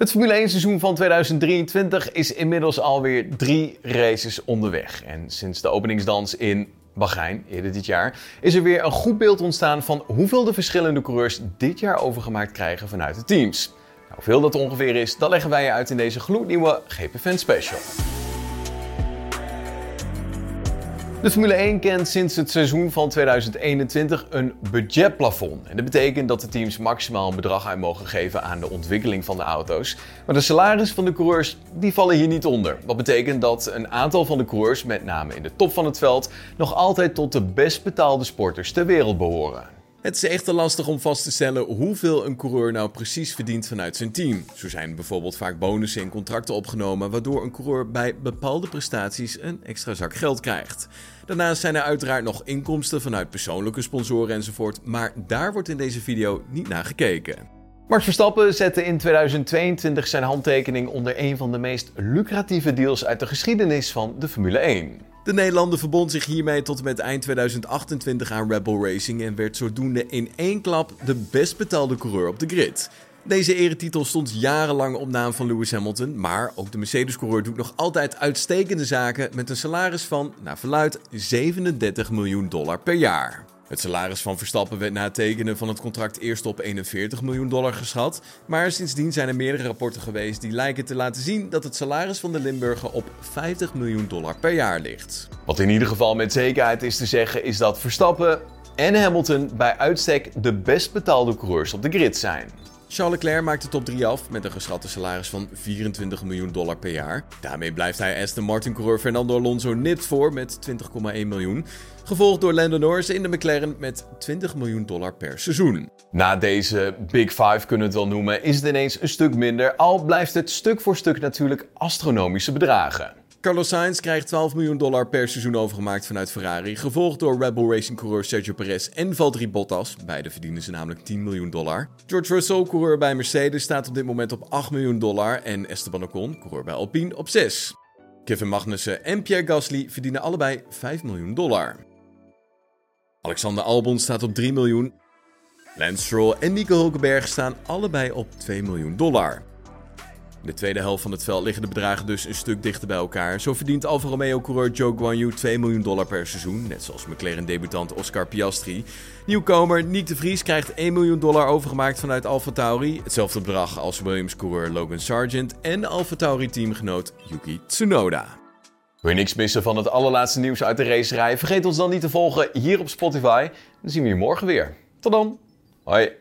Het Formule 1 seizoen van 2023 is inmiddels alweer drie races onderweg. En sinds de openingsdans in Bahrein eerder dit jaar is er weer een goed beeld ontstaan van hoeveel de verschillende coureurs dit jaar overgemaakt krijgen vanuit de teams. Nou, hoeveel dat ongeveer is, dat leggen wij je uit in deze gloednieuwe GP Special. De Formule 1 kent sinds het seizoen van 2021 een budgetplafond. En dat betekent dat de teams maximaal een bedrag uit mogen geven aan de ontwikkeling van de auto's. Maar de salaris van de coureurs die vallen hier niet onder. Wat betekent dat een aantal van de coureurs, met name in de top van het veld, nog altijd tot de best betaalde sporters ter wereld behoren. Het is echt te lastig om vast te stellen hoeveel een coureur nou precies verdient vanuit zijn team. Zo zijn bijvoorbeeld vaak bonussen en contracten opgenomen, waardoor een coureur bij bepaalde prestaties een extra zak geld krijgt. Daarnaast zijn er uiteraard nog inkomsten vanuit persoonlijke sponsoren enzovoort, maar daar wordt in deze video niet naar gekeken. Max Verstappen zette in 2022 zijn handtekening onder een van de meest lucratieve deals uit de geschiedenis van de Formule 1. De Nederlander verbond zich hiermee tot en met eind 2028 aan Red Bull Racing en werd zodoende in één klap de best betaalde coureur op de grid. Deze eretitel stond jarenlang op naam van Lewis Hamilton, maar ook de Mercedes-coureur doet nog altijd uitstekende zaken met een salaris van, naar verluid, 37 miljoen dollar per jaar. Het salaris van Verstappen werd na het tekenen van het contract eerst op 41 miljoen dollar geschat, maar sindsdien zijn er meerdere rapporten geweest die lijken te laten zien dat het salaris van de Limburger op 50 miljoen dollar per jaar ligt. Wat in ieder geval met zekerheid is te zeggen is dat Verstappen en Hamilton bij uitstek de best betaalde coureurs op de grid zijn. Charles Leclerc maakt de top 3 af met een geschatte salaris van 24 miljoen dollar per jaar. Daarmee blijft hij Aston Martin-coureur Fernando Alonso nipt voor met 20,1 miljoen. Gevolgd door Lando Norris in de McLaren met 20 miljoen dollar per seizoen. Na deze Big Five kunnen we het wel noemen, is het ineens een stuk minder, al blijft het stuk voor stuk natuurlijk astronomische bedragen. Carlos Sainz krijgt 12 miljoen dollar per seizoen overgemaakt vanuit Ferrari, gevolgd door Red Bull Racing coureur Sergio Perez en Valtteri Bottas. Beide verdienen ze namelijk 10 miljoen dollar. George Russell, coureur bij Mercedes, staat op dit moment op 8 miljoen dollar en Esteban Ocon, coureur bij Alpine, op 6. Kevin Magnussen en Pierre Gasly verdienen allebei 5 miljoen dollar. Alexander Albon staat op 3 miljoen. Lance Stroll en Nico Hulkenberg staan allebei op 2 miljoen dollar. In de tweede helft van het veld liggen de bedragen dus een stuk dichter bij elkaar. Zo verdient Alfa Romeo-coureur Joe Guan Yu 2 miljoen dollar per seizoen, net zoals McLaren-debutant Oscar Piastri. Nieuwkomer Nick de Vries krijgt 1 miljoen dollar overgemaakt vanuit Alfa Tauri. Hetzelfde bedrag als Williams-coureur Logan Sargent en Alfa Tauri-teamgenoot Yuki Tsunoda. Wil je niks missen van het allerlaatste nieuws uit de racerij? Vergeet ons dan niet te volgen hier op Spotify. Dan zien we je morgen weer. Tot dan. Hoi.